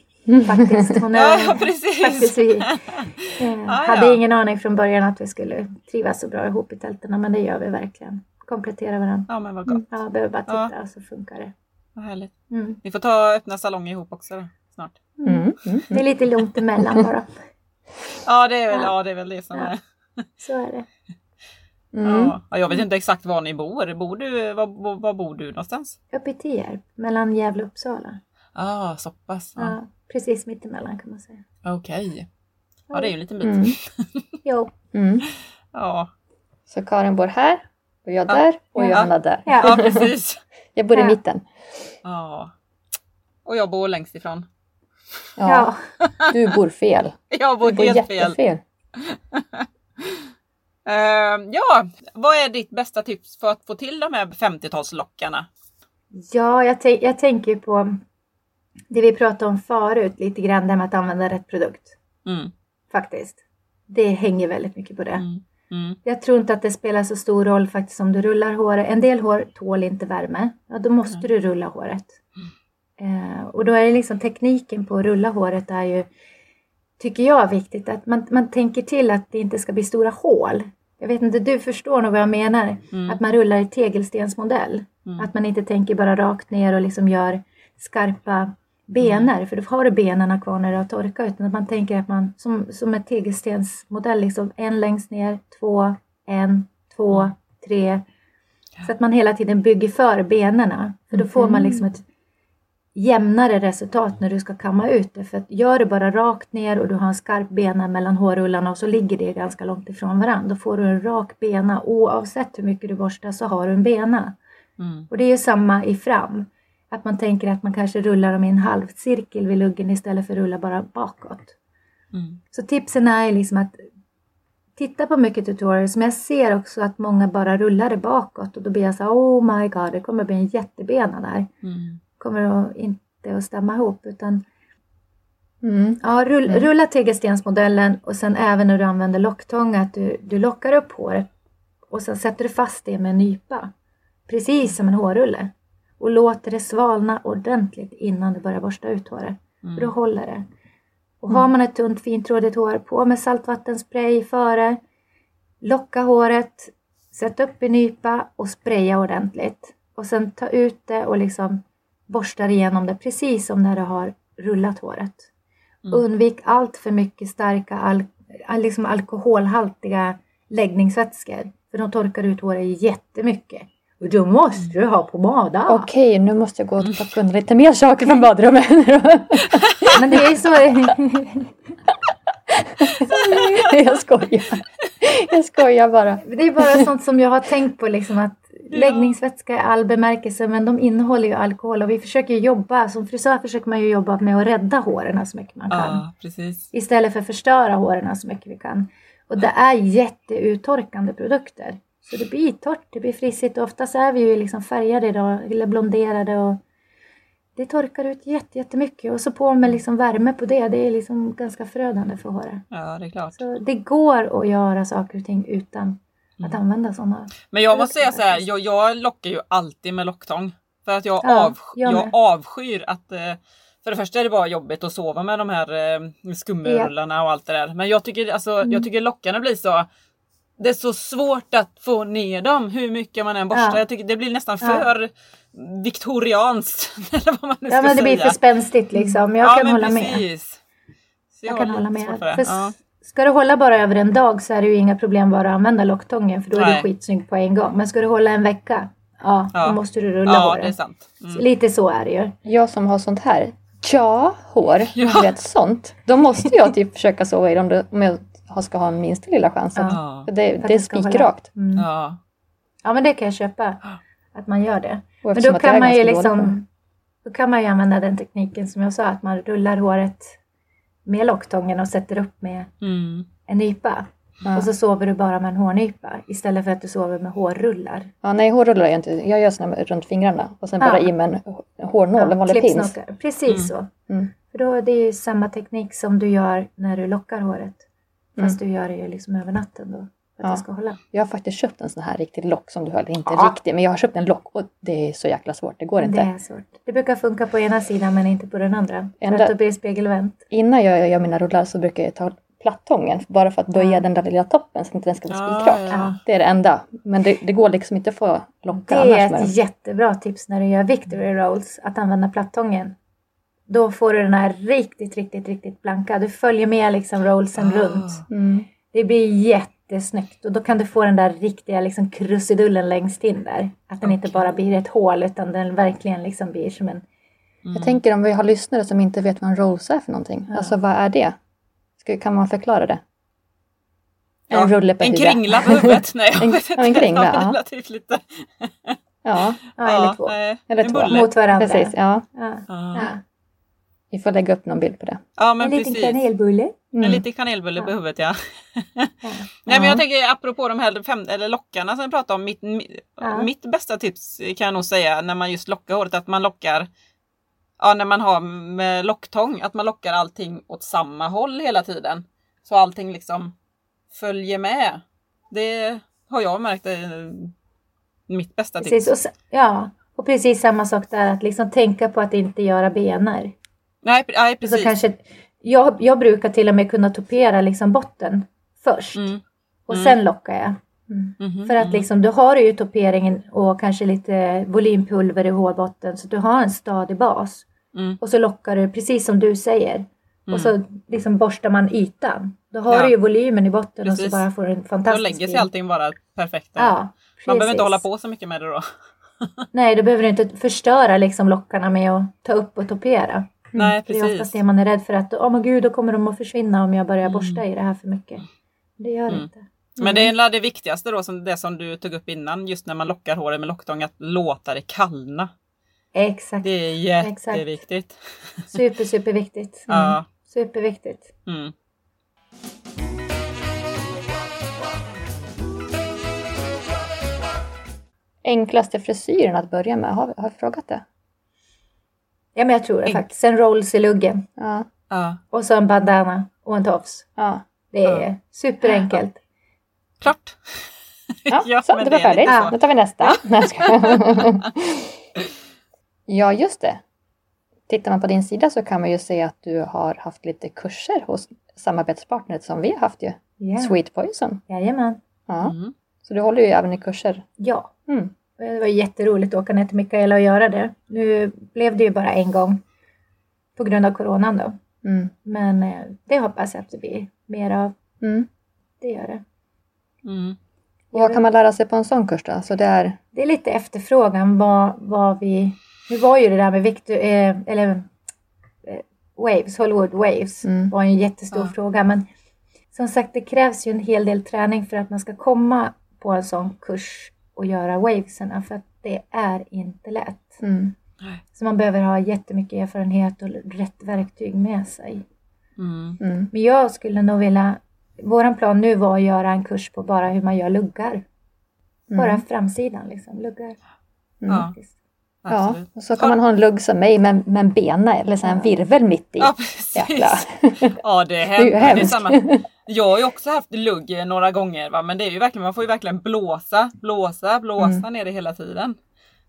faktiskt. Hon är, Ja, precis. Faktiskt vi, eh, hade ingen aning från början att vi skulle trivas så bra ihop i tälten men det gör vi verkligen. Kompletterar varandra. Ja men vad gott. Ja, behöver bara Ja. titta så funkar det. Vad härligt. Mm. Ni får ta och öppna salong ihop också då, snart. Mm. Mm. Det är lite långt emellan bara. Ja det är väl, Ja. ja, det, är väl det som Ja. är. Så är det. Mm. Ja. Ja, jag vet inte exakt var ni bor. bor du, var, var, var bor du någonstans? Uppe i Tierp, mellan Gävle och Uppsala. Ja, ah, så pass. Ja. Ja. precis mittemellan kan man säga. Okej. Ja, det är ju en liten bit. Mm. Jo. Mm. Ja. Så Karin bor här och jag Ja. där och Ja. Johanna där. ja, Ja. precis. Jag bor i Ja. mitten. Ja. Och jag bor längst ifrån. Ja, Ja. Du bor fel. Jag bor Du bor helt fel. jättefel. Ehm, ja, vad är ditt bästa tips för att få till de här 50-talslockarna? Ja, jag, jag tänker på det vi pratade om förut, lite grann det med att använda rätt produkt. Mm. Faktiskt. Det hänger väldigt mycket på det. Mm. Mm. Jag tror inte att det spelar så stor roll faktiskt om du rullar håret. En del hår tål inte värme. Ja, då måste du rulla håret. Eh, och då är det liksom tekniken på att rulla håret är ju, tycker jag, viktigt. Att man, man tänker till att det inte ska bli stora hål. Jag vet inte, du förstår nog vad jag menar. Mm. Att man rullar i tegelstensmodell. Mm. Att man inte tänker bara rakt ner och liksom gör skarpa bener. För då har du benen kvar när det har torkat. Utan att man tänker att man som, som en tegelstensmodell. Liksom en längst ner, två, en, två, Mm. tre. Så att man hela tiden bygger för benen. För då får man liksom ett jämnare resultat när du ska kamma ut det. För att gör du bara rakt ner och du har en skarp bena mellan hårrullarna och så ligger det ganska långt ifrån varandra. Då får du en rak bena oavsett hur mycket du borstar så har du en bena. Mm. Och det är ju samma i fram. Att man tänker att man kanske rullar dem i en halvcirkel vid luggen istället för att rulla bara bakåt. Mm. Så tipsen är liksom att titta på mycket tutorials men jag ser också att många bara rullar det bakåt och då blir jag så här, oh my god det kommer bli en jättebena där. Mm. Kommer att inte att stämma ihop utan Mm. ja, rull, rulla tegelstensmodellen och sen även när du använder locktång att du, du lockar upp håret och sen sätter du fast det med en nypa. Precis som en hårrulle. Och låter det svalna ordentligt innan du börjar borsta ut håret. För då håller det. Och har man ett tunt fintrådigt hår, på med saltvattenspray före. Locka håret, sätt upp i nypa och spraya ordentligt. Och sen ta ut det och liksom borstar igenom det precis som när du har rullat håret. Undvik allt för mycket starka al al- liksom alkoholhaltiga läggningsvätskor. För de torkar ut håret jättemycket. Och då måste du ha pomada. Okej, nu måste jag gå och plocka undan lite mer saker från badrummet. Men det är så. jag skojar. Jag skojar bara. Det är bara sånt som jag har tänkt på liksom att läggningsvätska i all bemärkelse men de innehåller ju alkohol och vi försöker jobba, som frisör försöker man ju jobba med att rädda håren så mycket man kan. Ja, precis. Istället för att förstöra håren så mycket vi kan. Och det är jätteuttorkande produkter. Så det blir torrt, det blir frissigt och oftast är vi ju liksom färgade då, eller blonderade och det torkar ut jätte- jättemycket och så på med liksom värme på det, det är liksom ganska förödande för håret. Ja, det är klart. Så det går att göra saker och ting utan att använda sådana. Men jag måste säga så här, jag, jag lockar ju alltid med locktång. För att jag, Ja, av, jag jag med. avskyr att eh, för det första är det bara jobbigt att sova med de här eh, skumrullarna och allt det där. Men jag tycker, alltså, Mm. jag tycker lockarna blir så det är så svårt att få ner dem hur mycket man än borstar. Ja. Jag tycker det blir nästan Ja. för viktorianskt. Eller vad man nu Ja ska men det blir säga. för spänstigt liksom. Jag ja, kan hålla med. precis. Så Jag har kan hålla med. För Ja. Ska du hålla bara över en dag så är det ju inga problem bara att använda locktången för då är Nej. du skitsnygg på en gång. Men ska du hålla en vecka, ja, Ja. då måste du rulla ja, håret. det är sant. Mm. Lite så är det ju. Jag som har sånt här tja hår, Ja. du vet sånt. Då måste jag typ försöka sova i dem då- om jag har- ska ha minsta lilla chans. Ja. För det, För det är spikrakt. Mm. Ja. Ja men det kan jag köpa. Att man gör det. Men då kan man ju liksom Då kan man ju använda den tekniken som jag sa att man rullar håret med locktången och sätter upp med Mm. en nypa. Ja. Och så sover du bara med en hårnypa istället för att du sover med hårrullar. Ja, nej, hårrullar gör jag inte. Jag gör såna med- runt fingrarna och sen Ja. bara i med en hårnål, en vanlig pins. Precis Mm. så. Mm. För då, det är ju samma teknik som du gör när du lockar håret. Fast du gör det ju liksom över natten då. För att Ja. det ska hålla. Jag har faktiskt köpt en sån här riktig lock som du hörde. Inte Ja. riktig, men jag har köpt en lock och det är så jäkla svårt. Det går inte. Det är svårt. Det brukar funka på ena sidan men inte på den andra. För Enda- att då blir det spegelvänt. Innan jag gör mina rullar så brukar jag ta plattången bara för att böja Ja. den där lilla toppen så att inte den ska bli spikrak. ja. Det är det enda. Men det, det går liksom inte att få lockar Det är ett jättebra tips när du gör victory rolls. Att använda plattången. Då får du den här riktigt, riktigt, riktigt blanka. Du följer med liksom rollsen Ah. runt. Mm. Det blir jättesnyggt och då kan du få den där riktiga liksom krusidullen längst in där. Att den inte Okej. bara blir ett hål utan den verkligen liksom blir som en... Jag tänker om vi har lyssnare som inte vet vad en rolls är för någonting. Ja. Alltså vad är det? Ska, kan man förklara det? Ja, En rulle på En kringla på huvudet. Nej, jag En- vet ja, inte. en kringla, Ja. Relativt lite. Ja, Ja, eller två. nej, Eller en två. bulle. Mot varandra. precis. Ja. Ja. Ja. Ja. Vi får lägga upp någon bild på det. Ja, men En liten precis. kanelbulle. Mm. En liten kanelbulle på huvudet, ja. Nej, men Ja. jag tänker apropå de här fem, eller lockarna som jag pratade om. Mitt, mitt bästa tips kan jag nog säga när man just lockar håret, att man lockar Ja, när man har med locktång, att man lockar allting åt samma håll hela tiden. Så allting liksom följer med. Det har jag märkt är mitt bästa tips. Precis. Och, se- ja. och precis samma sak där att liksom tänka på att inte göra benor. Nej, nej Så precis. kanske, jag, jag brukar till och med kunna topera liksom botten först. Mm. Och Mm. sen lockar jag. Mm. Mhm, För att mhm. liksom, då har du ju toperingen och kanske lite volympulver i hårbotten så du har en stadig bas. Mm. Och så lockar du precis som du säger. Mm. Och så liksom borstar man ytan. Då har Ja. du ju volymen i botten och Precis. så bara får du en Då fantastisk lägger sig allting bara perfekt. Ja, Man behöver inte Precis. hålla på så mycket med det då. Nej, då behöver du inte förstöra liksom lockarna med att ta upp och topera. Nej, Det är oftast precis. det man är rädd för att, åh men gud, då kommer de att försvinna om jag börjar Mm. borsta i det här för mycket. Det gör Mm. inte. Men det är det viktigaste då, som det som du tog upp innan, just när man lockar håret med locktång, att låta det kallna. Exakt. Det är jätteviktigt. Super, superviktigt. Mm. Ja. Superviktigt. Mm. Enklaste frisyren att börja med, har, har frågat det? Ja, men jag tror det faktiskt. En rolls i luggen. Ja. Ja. Och så en bandana och en tofs. Ja, Det är superenkelt. Klart! ja, så, men det var färdigt. så. Nu tar vi nästa. Ja, just det. Tittar man på din sida så kan man ju se att du har haft lite kurser hos samarbetspartners som vi har haft ju. Ja. Sweet Poison. Jajamän. Ja. Mm. Så du håller ju även i kurser. Ja. Mm. Det var jätteroligt att åka ner till Mikaela och göra det. Nu blev det ju bara en gång. På grund av coronan då. Mm. Men eh, det hoppas jag att det blir mer av. Mm. Det gör det. Mm. Och vad kan man lära sig på en sån kurs då? Så det är... Det är lite efterfrågan vad, vad vi... Nu var ju det där med Victor, eh, eller eh, Waves, Hollywood Waves, Mm. var en jättestor Ja. fråga. Men som sagt, det krävs ju en hel del träning för att man ska komma på en sån kurs och göra waveserna. För att det är inte lätt. Mm. Så man behöver ha jättemycket erfarenhet och rätt verktyg med sig. Mm. Mm. Men jag skulle nog vilja... Våran plan nu var att göra en kurs på bara hur man gör luggar. Bara Mm. framsidan liksom, luggar. Mm. Ja. Ja, och så kan man ha en lugg som mig med, med en bena eller så en virvel mitt i. Ja, precis. Jäkla. Ja, det är Det är hemskt. Det är hemskt. samma. Jag har ju också haft lugg några gånger, va? men det är ju verkligen, man får ju verkligen blåsa, blåsa, blåsa Mm. ner det hela tiden.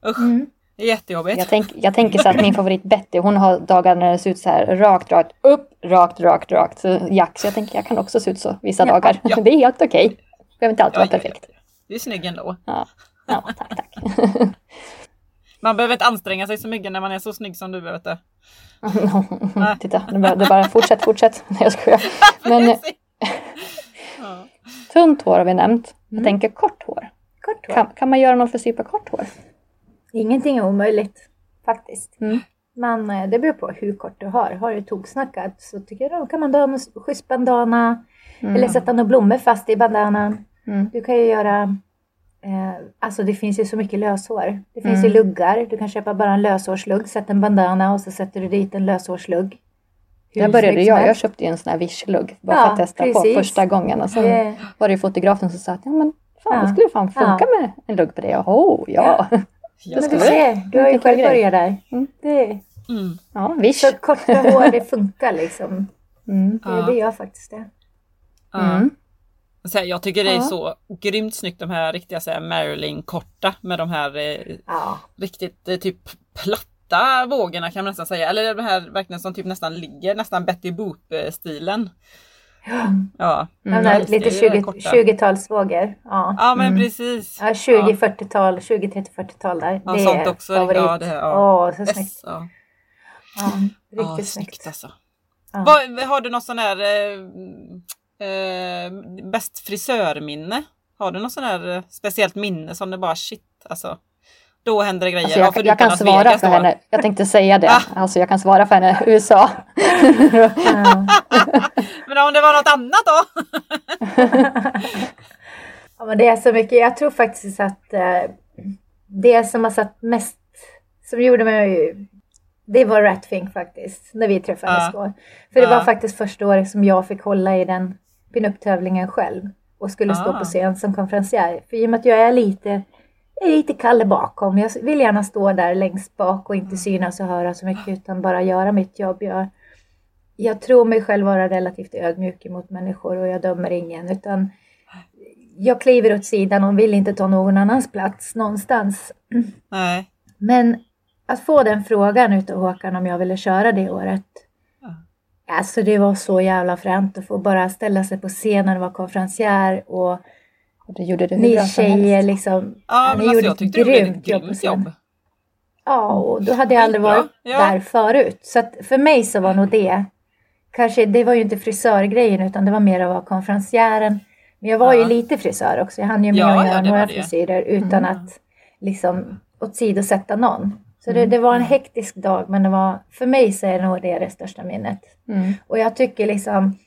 Usch, Mm. Det är jättejobbigt. Jag, tänk, jag tänker så att min favorit Betty, hon har dagar när det ser ut så här rakt, rakt, upp, rakt, rakt, rakt. Så Jack, så jag tänker jag kan också se ut så vissa Ja, dagar. ja. Det är helt okej. Behöver inte alltid Ja, vara perfekt. Du är snygg ändå. Ja, ja tack, tack. Man behöver inte anstränga sig så mycket när man är så snygg som du vet du. Titta, det bara, det bara fortsätt, fortsätt. Nej, jag skojar. Men tunt hår har vi nämnt. Jag Mm. tänker kort hår. Kort hår. Kan, kan man göra någon frisyr på kort hår? Ingenting är omöjligt faktiskt. Mm. Men eh, det beror på hur kort du har. Har du toksnackat så tycker jag då kan man ha en schysst bandana. Mm. Eller sätta några blommor fast i bandanan. Mm. Du kan ju göra, eh, alltså det finns ju så mycket löshår. Det finns Mm. ju luggar. Du kan köpa bara en löshårslugg, sätta en bandana och så sätter du dit en löshårslugg. Hur Där började jag. Jag köpte ju en sån här Wish-lugg bara Ja, för att testa på precis. första gången. Och sen Det- var det ju fotografen som sa att ja, men fan, Ja. det skulle fan funka Ja. med en lugg på det. Oh, ja. Ja. Du vi- ser, du har ju själv börjat där. Mm. Det, Mm. ja, Wish. så korta hår, det funkar liksom. Mm. Det, det gör faktiskt det. Ja. Mm. Så här, jag tycker det är Ja. så grymt snyggt de här riktiga så här, Marilyn-korta med de här eh, Ja, riktigt eh, typ platta vågorna kan man nästan säga. Eller de här verkligen som typ nästan ligger, nästan Betty Boop-stilen. Ja, Mm. älskar lite ju det 20 korta. 20-talsvågor. Ja. ja men Mm. precis. Ja, 20, 40-tal, 20, 30, 40-tal där. Ja, det sånt är också. favorit. Ja, det är- ja. Åh, så snyggt. Yes, ja. Ja, Ja, riktigt snyggt snyggt. alltså. Ja. Vad, har du något sån här eh, eh, bäst frisörminne? Har du något sån här eh, speciellt minne som det bara shit alltså. Då händer det grejer. Alltså Ja, jag, jag kan svara Vegas för då. henne. Jag tänkte säga det. Ah. Alltså jag kan svara för henne. USA. Ja. Men om det var något annat då? Ja, men det är så mycket. Jag tror faktiskt att eh, det som har satt mest, som gjorde mig, det var Ratfink faktiskt, när vi träffades Ja. då. För det Ja. var faktiskt första året som jag fick hålla i den pinup-tävlingen själv och skulle stå Ah. på scen som konferencier. För i och med att jag är lite, jag är lite Kalle bakom. Jag vill gärna stå där längst bak och inte synas och höra så mycket utan bara göra mitt jobb. Jag, jag tror mig själv vara relativt ödmjuk mot människor och jag dömer ingen utan jag kliver åt sidan och vill inte ta någon annans plats någonstans. Nej. Men att få den frågan utav Håkan om jag ville köra det året. Alltså det var så jävla fränt att få bara ställa sig på scenen och vara konferencier Och det gjorde du hur ni tjejer liksom. Ja, ni men alltså, gjorde jag tyckte det blev ett grymt jobb. Ja, och då hade jag aldrig varit ja. där förut. Så att för mig så var nog det, kanske det var ju inte frisörgrejen utan det var mer att vara konferencieren. Men jag var ju Ja. lite frisör också. Jag hann ju med Ja, att göra det några det ju. frisyrer utan Mm. att liksom åsidosätta någon. Så det, Mm. det var en hektisk dag men det var, för mig så är nog det det största minnet. Mm. Och jag tycker liksom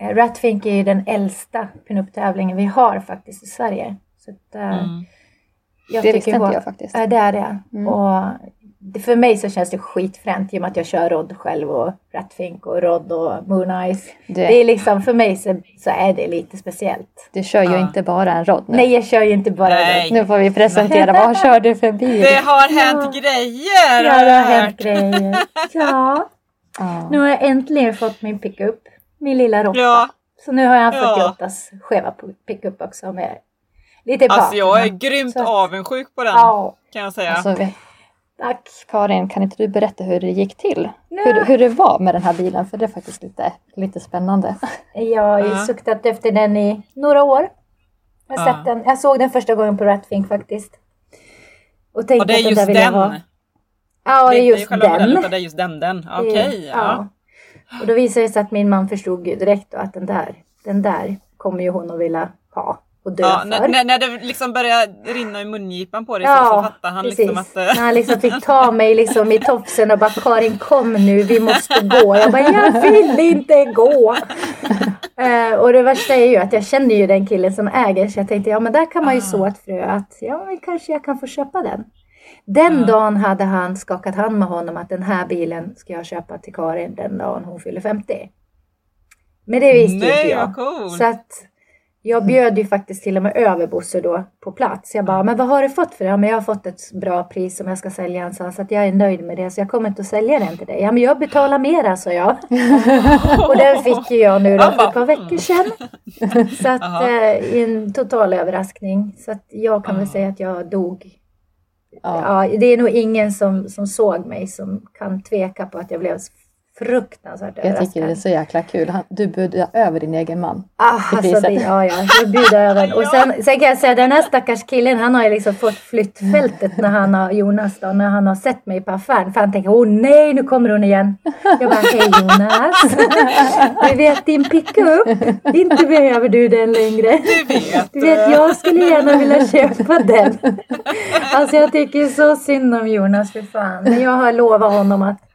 Ratfink är ju den äldsta pinup-tävlingen vi har faktiskt i Sverige. Så att, eh, Mm. jag Det tycker visste inte jag faktiskt. Ja, det är det. Mm. Och det, för mig så känns det skitfränt i och med att jag kör Rod själv och Ratfink och Rod och Moon Eyes. Det, Det är liksom, för mig så, så är det lite speciellt. det kör ju Ja. inte bara en rodd nu. Nej, jag kör ju inte bara Nej. Rod. Nu får vi presentera, vad kör du för bil? Det har hänt grejer! Ja, det jag har hänt grejer. Ja, Ja. nu har jag äntligen fått min pickup. Min lilla råtta. Ja, Så nu har jag en Ja. 48 skeva pickup också med lite alltså jag är grymt Så att- avundsjuk på den Ja, kan jag säga. Alltså, tack. Karin, kan inte du berätta hur det gick till? Ja. Hur, hur det var med den här bilen? För det är faktiskt lite, lite spännande. Jag har ju Ja. suktat efter den i några år. Jag, Ja. sett den. jag såg den första gången på Ratfink faktiskt. Och tänkte Och det är just den. Ja, det är just den. det är just den. den. Okej, ja. Och då visade det sig att min man förstod ju direkt att den där, den där kommer ju hon att vilja ha och dö Ja, för. när, när, när det liksom börjar rinna i mungipan på dig så, Ja, så fattar han precis. liksom att... eh, När han liksom fick ta mig liksom i tofsen och bara Karin kom nu, vi måste gå. Jag bara jag vill inte gå. Eh, och det värsta är ju att jag känner ju den killen som äger så jag tänkte ja men där kan man ju Ah. så ett frö att ja men kanske jag kan få köpa den. Den Ja. dagen hade han skakat hand med honom att den här bilen ska jag köpa till Karin den dagen hon fyller 50. Men det visste ju inte Nej, jag. vad coolt! Så att jag bjöd ju faktiskt till och med över Bosse då på plats. Jag bara, men vad har du fått för det? Ja, men jag har fått ett bra pris som jag ska sälja den, sa han, så att jag är nöjd med det. Så jag kommer inte att sälja den till dig. Ja, men jag betalar mera, sa jag. Och den fick ju jag nu då för ett par veckor sedan. Så att eh, i en total överraskning. Så att jag kan väl säga att jag dog. Ja. Ja, det är nog ingen som, som såg mig som kan tveka på att jag blev fruktansvärt Jag tycker det är överraskad. så jäkla kul. Han, du budade över din egen man. Ah, alltså det, ja, ja, jag bjuder över. Och sen, sen kan jag säga den här stackars killen han har ju liksom fått flyttfältet när han har, Jonas då, när han har sett mig på affären. För han tänker, åh nej nu kommer hon igen. Jag bara, hej Jonas. Du vet din pickup, inte behöver du den längre. Du vet! Du vet, jag skulle gärna vilja köpa den. Alltså jag tycker så synd om Jonas för fan. Men jag har lovat honom att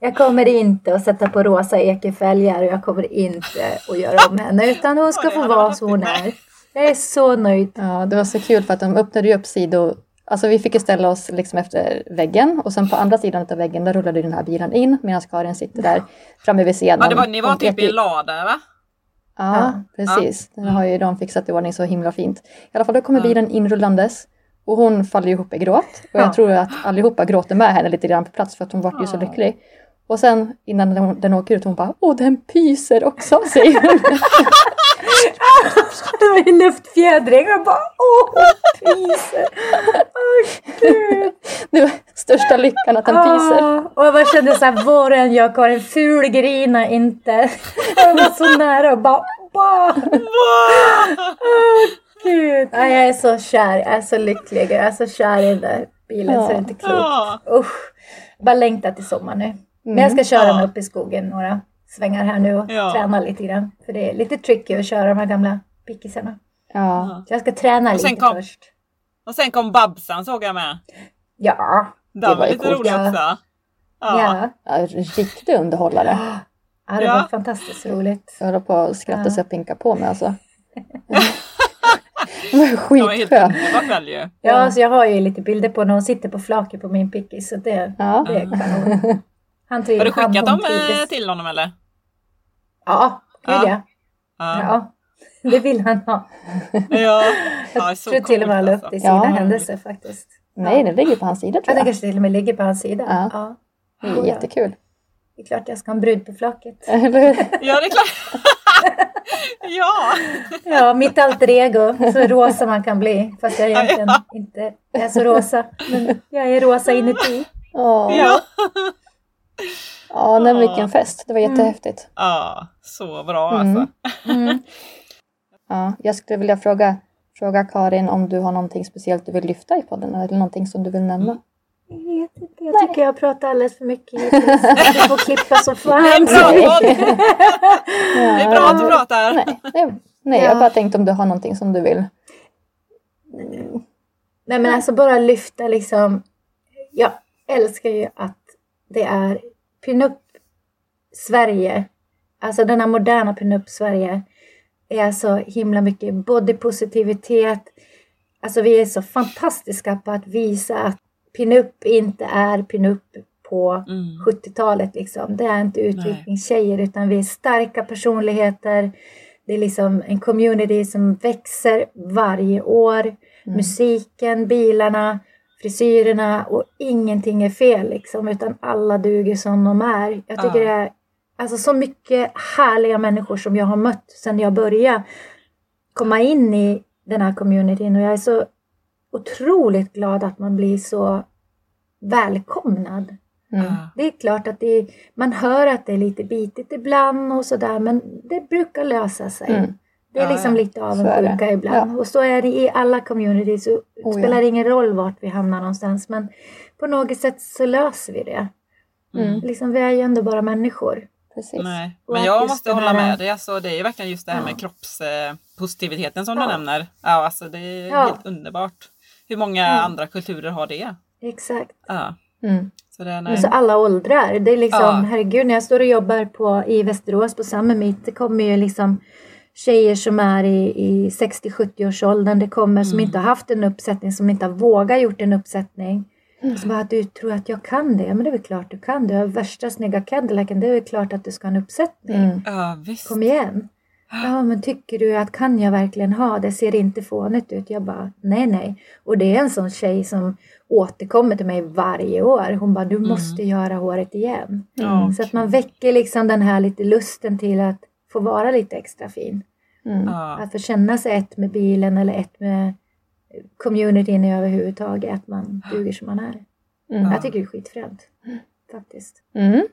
jag kommer inte att sätta på rosa ekefälgar och jag kommer inte att göra om henne. Utan hon ska Ja, få vara som hon är. Jag är så nöjd. Ja, det var så kul för att de öppnade ju upp sidor. Alltså vi fick ju ställa oss liksom efter väggen och sen på andra sidan av väggen där rullade den här bilen in medan Karin sitter där framme vid sidan. Ja, det var, ni var typ i en lada va? Ja, precis. Den har ju de fixat i ordning så himla fint. I alla fall då kommer Ja. bilen inrullandes och hon faller ihop i gråt. Och Ja. jag tror att allihopa gråter med henne lite grann på plats för att hon vart ju så Ja. lycklig. Och sen innan den, den åker ut hon bara Åh den pyser också säger hon. Det var ju luftfjädring och bara åh, pyser. Åh gud. Det var största lyckan att den pyser. Ah, och jag bara kände så här, var än jag Karin, fulgrina inte. Jag var så nära och bara. Åh gud. Ja, jag är så kär, jag är så lycklig. Jag är så kär i den där bilen så det är inte klokt. Ja. Usch. Bara längtar till sommar nu. Men jag ska köra Ja. mig upp i skogen några svängar här nu och Ja. träna lite grann. För det är lite tricky att köra de här gamla pickisarna. Ja. Så jag ska träna lite kom- först. Och sen kom Babsan såg jag med. Ja. Det, Det var var lite coolt. roligt Ja. också. Ja. Ja. Riktig underhållare. ja. det Ja. var fantastiskt roligt. Jag höll på att skratta Ja. så jag pinka på mig alltså. Det var skitskön. Ja, Ja. så jag har ju lite bilder på när hon sitter på flaket på min pickis. Så det, Ja. det är kanon. Har du skickat dem eh, trivdes. till honom eller? Ja, gud Ja. ja. Ja. ja. Det vill han ha. Ja. Jag tror till och med han la upp coolt, det i alltså. sina Ja. händelser faktiskt. Nej, den ligger på hans sida Ja, tror jag. kanske till och med ligger på hans sida. Ja. Ja. Det är jättekul. Det är klart jag ska ha en brud på flaket. Eller hur? Ja, det är klart. ja. Ja, mitt alter ego. Så rosa man kan bli. Fast jag egentligen inte är så rosa. Men jag är rosa inuti. Åh. Ja. Ja, nej, vilken fest. Det var jättehäftigt. Ja, så bra Mm. alltså. Mm. Ja, jag skulle vilja fråga, fråga Karin om du har någonting speciellt du vill lyfta i podden eller någonting som du vill nämna. Jag vet inte. Jag tycker jag pratar alldeles för mycket hittills. Du får klippa så Det är fan. bra. Det är bra att du pratar. Nej, nej, Nej, Ja. jag bara tänkte om du har någonting som du vill. Nej men alltså bara lyfta liksom. Jag älskar ju att det är pinup Sverige. Alltså denna moderna pinup Sverige är så himla mycket bodypositivitet. Alltså vi är så fantastiska på att visa att pinup inte är pinup på Mm. 70-talet liksom. Det är inte utvikningstjejer utan vi är starka personligheter. Det är liksom en community som växer varje år. Musiken, bilarna, frisyrerna och ingenting är fel liksom utan alla duger som de är. Jag tycker Ja. det är alltså så mycket härliga människor som jag har mött sedan jag började komma in i den här communityn och jag är så otroligt glad att man blir så välkomnad. Mm. Det är klart att det är, man hör att det är lite bitigt ibland och sådär men det brukar lösa sig. Mm. Det är Ja, liksom ja. lite det. avundsjuka ibland. Och så är det i alla communities. Så Oh, ja. spelar det ingen roll vart vi hamnar någonstans. Men på något sätt så löser vi det. Mm. Liksom, vi är ju ändå bara människor. Precis. Nej, Och men jag måste hålla med dig. Alltså, det är verkligen just det här Ja. med kroppspositiviteten som Ja. du nämner. Ja, alltså, det är Ja. helt underbart. Hur många Mm. andra kulturer har det? Exakt. Ja, Mm. så det nej. så alla åldrar. Det är liksom, Ja. herregud, när jag står och jobbar på, i Västerås på Summer Meet, det kommer ju liksom tjejer som är i, i 60-70 års åldern. Det kommer som Mm. inte har haft en uppsättning, som inte har vågat gjort en uppsättning. Mm. Så bara, du tror att jag kan det? Men det är väl klart du kan. Du har värsta snygga Cadillacen. Det är väl klart att du ska ha en uppsättning. Mm. Ja, visst. Kom igen. Ja, men tycker du att kan jag verkligen ha det? Ser inte fånigt ut? Jag bara, nej, nej. Och det är en sån tjej som återkommer till mig varje år. Hon bara, du måste göra håret igen. Ja, Så att man väcker liksom den här lite lusten till att få vara lite extra fin. Mm. Ja. Att få känna sig ett med bilen eller ett med communityn överhuvudtaget. Att man duger som man är. Mm. Jag tycker det är skitfränt. Faktiskt. Mm.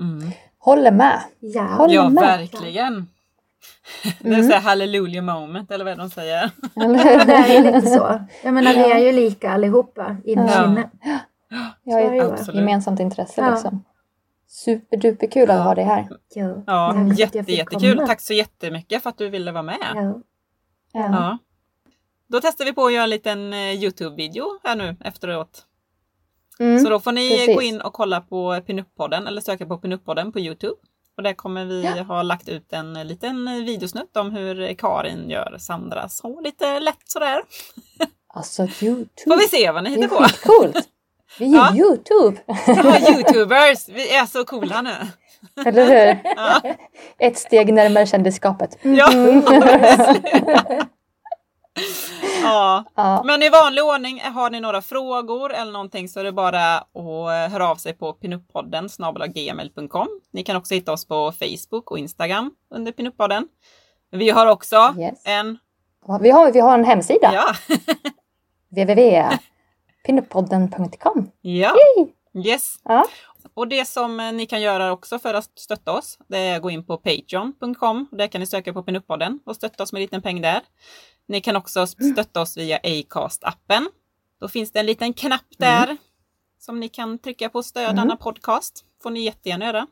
Mm. Håller med. Ja. Håller Ja, med. verkligen. Det är Mm. så här hallelujah moment eller vad de säger. Det är lite så. Jag menar vi är ju lika allihopa innerst Ja. inne. Jag har ett ju. Absolut. gemensamt intresse Ja. liksom. Superduperkul att Ja. ha dig här. Ja, Ja, att jätte, jättekul. komma. Tack så jättemycket för att du ville vara med. Ja. Ja. Ja. Då testar vi på att göra en liten eh, Youtube-video här nu efteråt. Mm. Så då får ni precis. gå in och kolla på Pinup-podden eller söka på Pinup-podden på Youtube. Och där kommer vi Ja. ha lagt ut en liten videosnutt om hur Karin gör Sandras hår. Lite lätt sådär. Alltså Youtube. Får vi se vad ni Det hittar är på. skitcoolt. Vi är Ja. Youtube. Ja, Youtubers! Vi är så coola nu. Eller hur? Ja. Ett steg närmare kändisskapet. Ja. ja. Ja. Men i vanlig ordning, har ni några frågor eller någonting så är det bara att höra av sig på pinuppodden snabel-gmail.com. Ni kan också hitta oss på Facebook och Instagram under pinuppodden. Vi har också Yes. en, Vi, har, vi har en hemsida. ja, www.pinuppodden.com ja, yes. Ja. Och det som eh, ni kan göra också för att stötta oss, det är att gå in på patreon.com. Där kan ni söka på Pinuppodden och stötta oss med en liten peng där. Ni kan också stötta oss via Acast-appen. Då finns det en liten knapp där som ni kan trycka på stöd denna podcast. får ni jättegärna göra.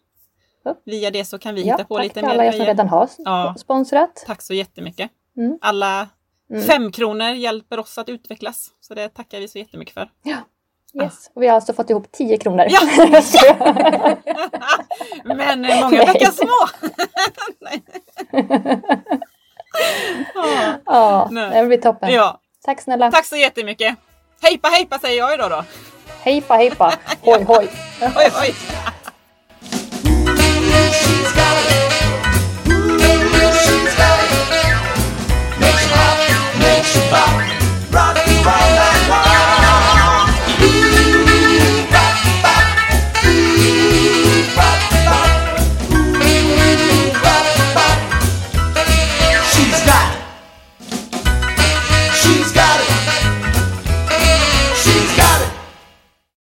Via det så kan vi Ja, hitta på tack lite till mer alla er som redan har Ja. sponsrat. Tack så jättemycket. Mm. Alla Mm. Fem kronor hjälper oss att utvecklas, så det tackar vi så jättemycket för. Ja. Yes. Och vi har alltså fått ihop tio kronor. Ja! Men många bäckar små! Nej. ah, ah, det blir toppen. Ja. Tack snälla. Tack så jättemycket. Hejpa hejpa säger jag idag då. Hejpa hejpa. Hoj hoj. hoj, hoj.